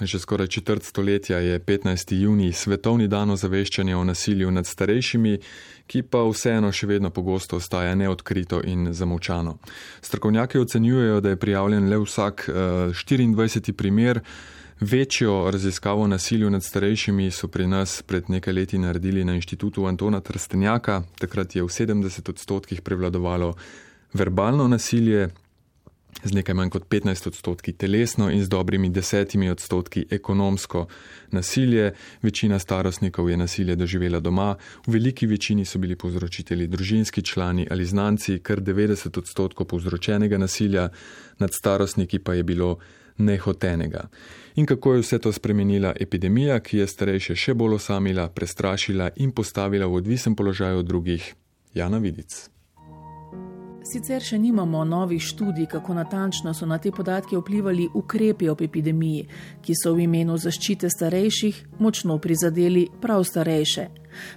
Že skoraj četrt stoletja je 15. juni svetovni dan ozaveščanja o nasilju nad starejšimi, ki pa vseeno še vedno pogosto ostaja neodkrito in zamovčano. Strokovnjaki ocenjujejo, da je prijavljen le vsak 24. Eh, primer. Večjo raziskavo nasilju nad starejšimi so pri nas pred nekaj leti naredili na inštitutu Antona Trstenjaka. Takrat je v 70 odstotkih prevladovalo verbalno nasilje, z nekaj manj kot 15 odstotki telesno in z dobrimi desetimi odstotki ekonomsko nasilje. Večina starostnikov je nasilje doživela doma, v veliki večini so bili povzročitelji družinski člani ali znanci, kar 90 odstotkov povzročenega nasilja nad starostniki pa je bilo nehotenega. In kako je vse to spremenila epidemija, ki je starejše še bolj osamila, prestrašila in postavila v odvisen položaj od drugih? Jana Vidic. Sicer še nimamo novih študij, kako natančno so na te podatke vplivali ukrepi ob epidemiji, ki so v imenu zaščite starejših močno prizadeli prav starejše.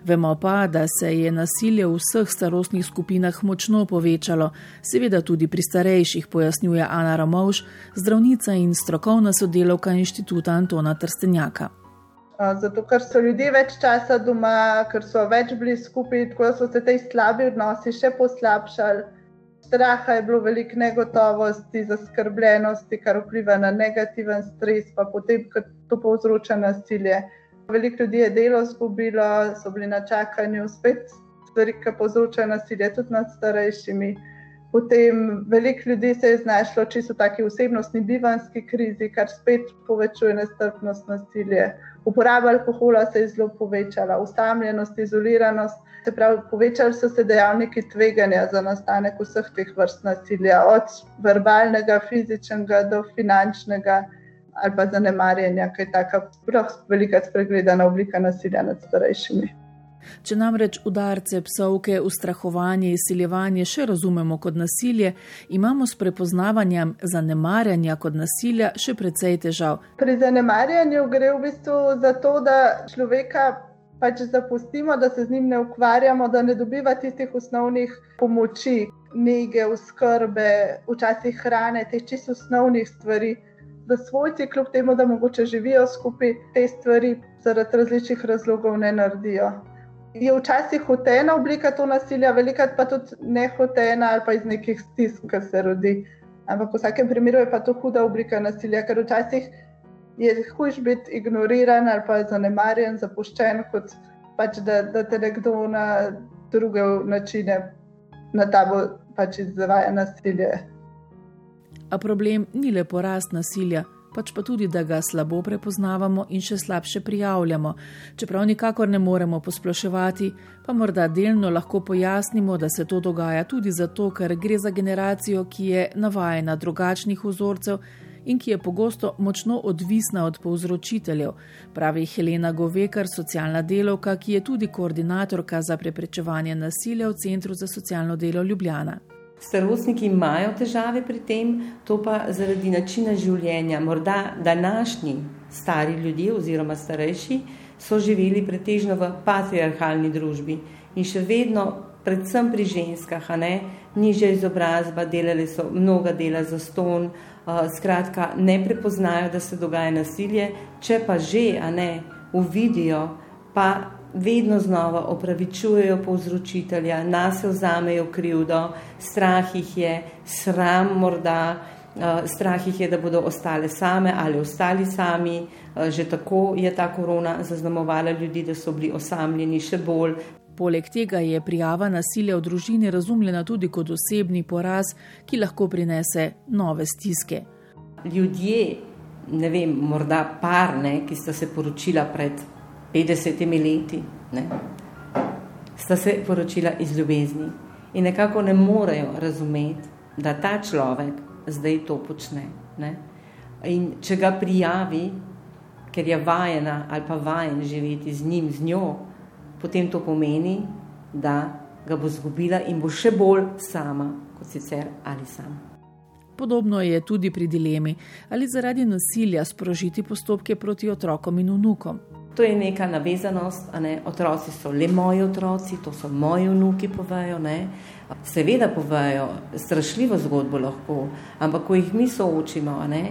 Vemo pa, da se je nasilje v vseh starostnih skupinah močno povečalo, seveda tudi pri starejših, pojasnjuje Ana Ramovš, zdravnica in strokovna sodelovka inštituta Antona Trstenjaka. Zato, ker so ljudje več časa doma, ker so več bili skupaj, tako so se ti slabi odnosi še poslabšali straha je bilo veliko negotovosti, zaskrbljenosti, kar vpliva na negativen stres, pa potem, ko to povzroča nasilje. Veliko ljudi je delo izgubilo, so bili na čakanju, spet stvari, ki povzročajo nasilje, tudi nad starejšimi. Potem veliko ljudi se je znašlo čisto v taki osebnostni bivanski krizi, kar spet povečuje nestrpnost nasilje. Uporaba alkohola se je zelo povečala, usamljenost, izoliranost. Se pravi, povečali so se dejavniki tveganja za nastanek vseh teh vrst nasilja, od verbalnega, fizičnega do finančnega ali pa zanemarjanja, ki je tako velika spregledana oblika nasilja nad starejšimi. Če namreč udarce, psovke, ustrahovanje, izsiljevanje še razumemo kot nasilje, imamo s prepoznavanjem zanemarjanja kot nasilja še precej težav. Pri zanemarjanju gre v bistvu za to, da človeka pač zapustimo, da se z njim ne ukvarjamo, da ne dobiva tistih osnovnih pomoči, nege, oskrbe, včasih hrane, teh čisto osnovnih stvari. Da svojci, kljub temu, da mogoče živijo skupaj, te stvari zaradi različnih razlogov ne naredijo. Je včasih hotena oblika to nasilja, velikrat pa tudi nehotena ali pa iz nekih stisk, ki se rodi. Ampak v vsakem primeru je pa to huda oblika nasilja, ker včasih je hujš biti ignoriran ali pa zanemarjen, zapuščen, kot pač da, da te nekdo na druge načine na tabo pač izvaja nasilje. A problem ni le porast nasilja, pač pa tudi, da ga slabo prepoznavamo in še slabše prijavljamo. Čeprav nikakor ne moremo posploševati, pa morda delno lahko pojasnimo, da se to dogaja tudi zato, ker gre za generacijo, ki je navajena drugačnih vzorcev in ki je pogosto močno odvisna od povzročiteljev, pravi Helena Govekar, socialna delovka, ki je tudi koordinatorka za preprečevanje nasilja v Centru za socialno delo Ljubljana. Starostniki imajo težave pri tem, to pa zaradi načina življenja. Morda današnji stari ljudje oziroma starejši so živeli pretežno v patriarhalni družbi in še vedno, predvsem pri ženskah, ne, nižja izobrazba, delali so mnoga dela za ston, skratka, ne prepoznajo, da se dogaja nasilje, če pa že, a ne, uvidijo, pa vedno znova opravičujejo povzročitelja, nas se vzamejo krivdo, strah jih je, sram morda, strah jih je, da bodo ostale same ali ostali sami, že tako je ta korona zaznamovala ljudi, da so bili osamljeni še bolj, Poleg tega je prijava nasilja v družini razumljena tudi kot osebni poraz, ki lahko prinese nove stiske. Ljudje, ne vem, morda par, ne, ki sta se poročila pred 50 leti, ne, sta se poročila iz ljubezni in nekako ne morejo razumeti, da ta človek zdaj to počne. Ne. In če ga prijavi, ker je vajena ali pa vajen živeti z njim, z njo, potem to pomeni, da ga bo zgubila in bo še bolj sama kot sicer ali sam. Podobno je tudi pri dilemi, ali zaradi nasilja sprožiti postopke proti otrokom in vnukom. To je neka navezanost, ne? otroci so le moji otroci, to so moji vnuki, povejo. Ne? Seveda povejo strašljivo zgodbo lahko, ampak ko jih mi soočimo, ne?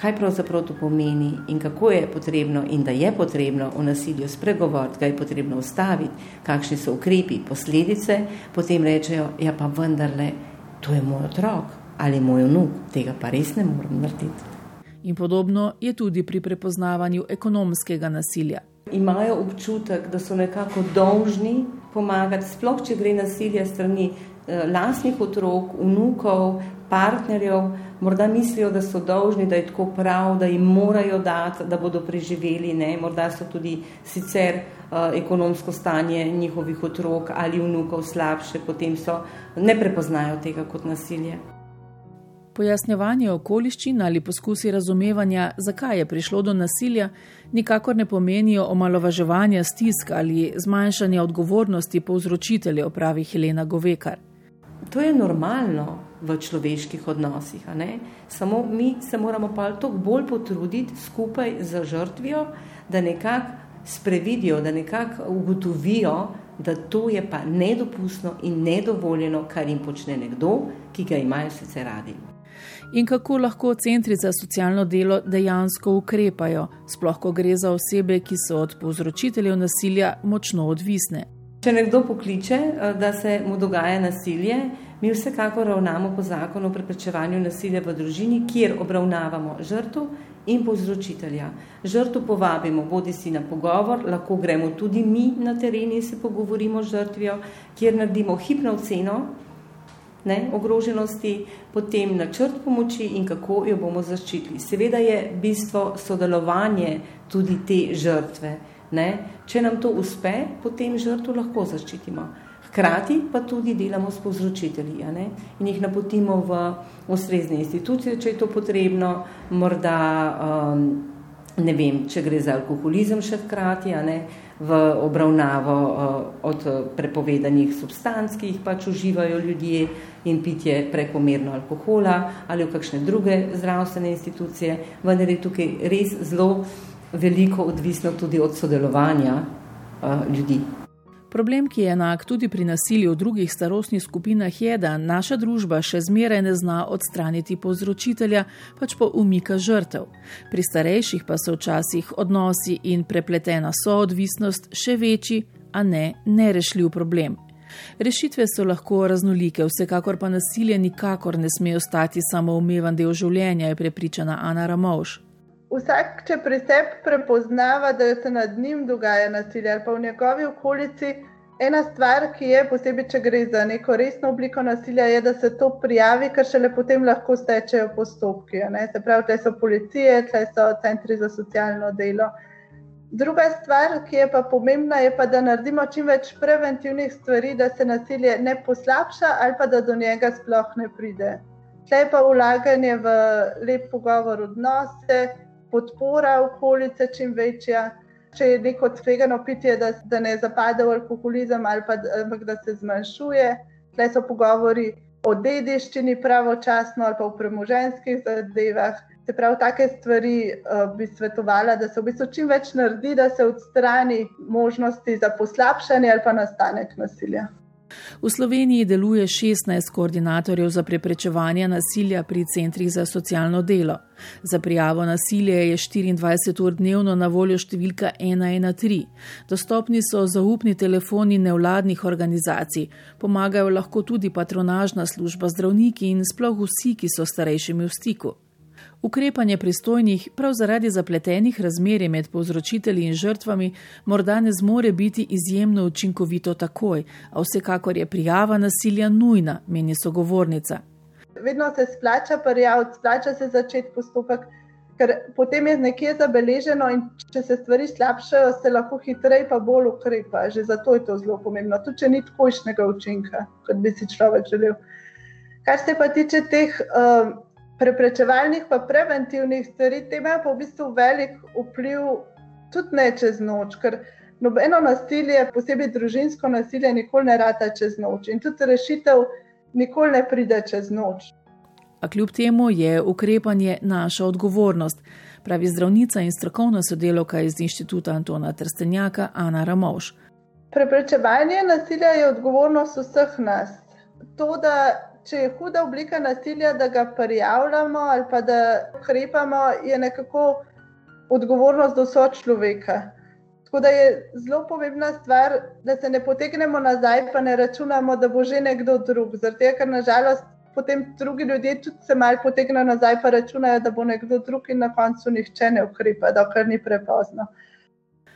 kaj pravzaprav to pomeni in kako je potrebno in da je potrebno o nasilju spregovoriti, kaj je potrebno ustaviti, kakšni so ukrepi, posledice, potem rečejo, ja pa vendarle, to je moj otrok ali moj vnuk, tega pa res ne morem narediti. In podobno je tudi pri prepoznavanju ekonomskega nasilja. Imajo občutek, da so nekako dolžni pomagati, sploh če gre nasilje strani eh, lastnih otrok, vnukov, partnerjev, morda mislijo, da so dolžni, da je tako prav, da jim morajo dati, da bodo preživeli, ne? morda so tudi sicer uh, ekonomsko stanje njihovih otrok ali vnukov slabše, potem so ne prepoznajo tega kot nasilje. Pojasnjevanje okoliščin ali poskusi razumevanja, zakaj je prišlo do nasilja, nikakor ne pomenijo omalovaževanja stisk ali zmanjšanja odgovornosti povzročiteljev, pravi Helena Govekar. To je normalno v človeških odnosih. Samo mi se moramo pa toliko bolj potruditi skupaj z žrtvijo, da nekako sprevidijo, da nekako ugotovijo, da to je pa nedopustno in nedovoljeno, kar jim počne nekdo, ki ga imajo sicer radi. In kako lahko centri za socialno delo dejansko ukrepajo, sploh ko gre za osebe, ki so od povzročiteljev nasilja močno odvisne. Če nekdo pokliče, eh, da se mu dogaja nasilje, mi vsekakor ravnamo po zakonu o preprečevanju nasilja v družini, kjer obravnavamo žrtvo in povzročitelja. Žrtvo povabimo, bodi si na pogovor, lahko gremo tudi mi na teren in se pogovorimo z žrtvijo, kjer naredimo hipno oceno ne, ogroženosti, potem načrt pomoči in kako jo bomo zaščitili. Seveda je bistvo sodelovanje tudi te žrtve. Ne? Če nam to uspe, potem žrtvo lahko zaščitimo. Hkrati pa tudi delamo s povzročitelji in jih napotimo v ustrezne institucije, če je to potrebno, morda um, ne vem, če gre za alkoholizem še hkrati, v obravnavo uh, od prepovedanih substanc, ki jih pač uživajo ljudje in pitje prekomerno alkohola ali v kakšne druge zdravstvene institucije, vendar je tukaj res zelo veliko odvisno tudi od sodelovanja uh, ljudi. Problem, ki je enak tudi pri nasilju v drugih starostnih skupinah, je, da naša družba še zmeraj ne zna odstraniti povzročitelja, pač pa umika žrtev. Pri starejših pa so včasih odnosi in prepletena soodvisnost še večji, a ne nerešljiv problem. Rešitve so lahko raznolike, vsekakor pa nasilje nikakor ne sme ostati samoumeven del življenja, je prepričana Ana Ramovš vsak, če pri sebi prepoznava, da se nad njim dogaja nasilje ali pa v njegovi okolici, ena stvar, ki je posebej, če gre za neko resno obliko nasilja, je, da se to prijavi, ker šele potem lahko stečejo postopki. Se pravi, tle so policije, tle so centri za socialno delo. Druga stvar, ki je pa pomembna, je pa, da naredimo čim več preventivnih stvari, da se nasilje ne poslabša ali pa da do njega sploh ne pride. Tle pa ulaganje v lep pogovor odnose, podpora okolice čim večja. Če je neko tvegano pitje, da, da ne zapade v alkoholizem ali pa da, da se zmanjšuje, tle so pogovori o dediščini pravočasno ali pa o premoženskih zadevah. Se pravi, take stvari uh, bi svetovala, da se v bistvu čim več naredi, da se odstrani možnosti za poslabšanje ali pa nastanek nasilja. V Sloveniji deluje 16 koordinatorjev za preprečevanje nasilja pri centrih za socialno delo. Za prijavo nasilja je 24 ur dnevno na voljo številka 113. Dostopni so zaupni telefoni nevladnih organizacij, pomagajo lahko tudi patronažna služba zdravniki in sploh vsi, ki so starejšimi v stiku. Ukrepanje pristojnih prav zaradi zapletenih razmerij med povzročitelji in žrtvami morda ne zmore biti izjemno učinkovito takoj, a vsekakor je prijava nasilja nujna, meni sogovornica. Vedno se splača prijaviti, splača se začeti postopek, ker potem je nekje zabeleženo in če se stvari slabšajo, se lahko hitreje pa bolj ukrepa. Že zato je to zelo pomembno, tudi če ni takojšnjega učinka, kot bi si človek želel. Kar se pa tiče teh uh, preprečevalnih, pa preventivnih stvari, te imajo pa v bistvu velik vpliv tudi ne čez noč. Ker nobeno nasilje, posebej družinsko nasilje, nikoli ne rata čez noč in tudi rešitev nikoli ne pride čez noč. A kljub temu je ukrepanje naša odgovornost, pravi zdravnica in strokovna sodelovka iz inštituta Antona Trstenjaka Ana Ramovš. Preprečevanje nasilja je odgovornost vseh nas. To, da če je huda oblika nasilja, da ga prijavljamo ali pa da ukrepamo, je nekako odgovornost do sočloveka. Tako da je zelo pomembna stvar, da se ne potegnemo nazaj, pa ne računamo, da bo že nekdo drug. Zato, ker nažalost potem drugi ljudje tudi se malo potegnejo nazaj, pa računajo, da bo nekdo drug in na koncu nihče ne ukrepa, dokler ni prepozno.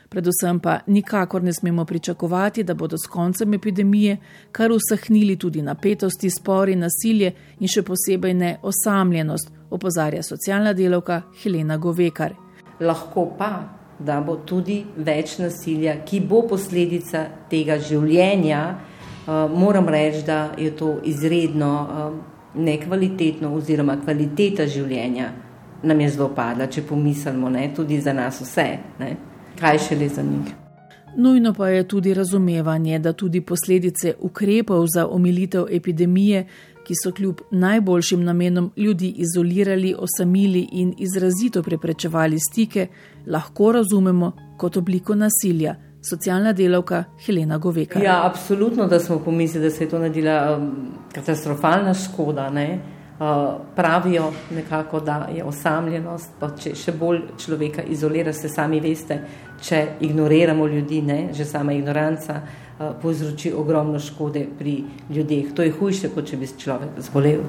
Predvsem pa nikakor ne smemo pričakovati, da bodo s koncem epidemije kar usahnili tudi napetosti, spori, nasilje in še posebej ne osamljenost, opozarja socialna delovka Helena Govekar. Lahko pa, da bo tudi več nasilja, ki bo posledica tega življenja. Uh, moram reči, da je to izredno uh, nekvalitetno, oziroma kvaliteta življenja nam je zelo padla, če pomislimo, ne, tudi za nas vse. Ne kaj šele za njih. Nujno pa je tudi razumevanje, da tudi posledice ukrepov za omilitev epidemije, ki so kljub najboljšim namenom ljudi izolirali, osamili in izrazito preprečevali stike, lahko razumemo kot obliko nasilja. Socialna delavka Helena Goveka. Ja, absolutno, da smo pomislili, da se je to naredila um, katastrofalna škoda. Ne? Uh, pravijo nekako, da je osamljenost, pa če še bolj človeka izolira, se sami veste, če ignoriramo ljudi, ne, že sama ignoranca uh, povzroči ogromno škode pri ljudeh. To je hujše, kot če bi človek zbolel.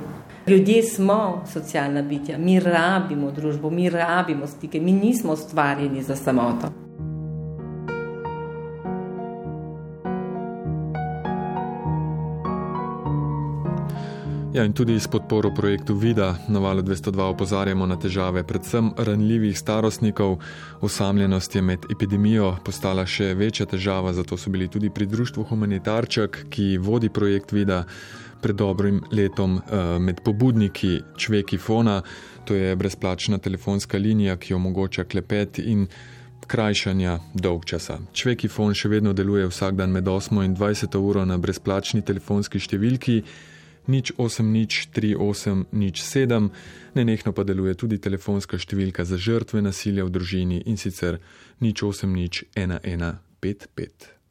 Ljudje smo socialna bitja, mi rabimo družbo, mi rabimo stike, mi nismo stvarjeni za samoto. Ja, in tudi s podporo projektu Vida na valu 202 opozarjamo na težave predvsem ranljivih starostnikov. Osamljenost je med epidemijo postala še večja težava, zato so bili tudi pri društvu Humanitarček, ki vodi projekt Vida pred dobrim letom eh, med pobudniki Čveki Fona. To je brezplačna telefonska linija, ki omogoča klepet in krajšanja dolg časa. Čveki Fon še vedno deluje vsak dan med 8 in 20 uro na brezplačni telefonski številki nič 8, nič 3, 8, nič 7, nenehno pa deluje tudi telefonska številka za žrtve nasilja v družini in sicer nič 8, nič 1, 1, 5, 5.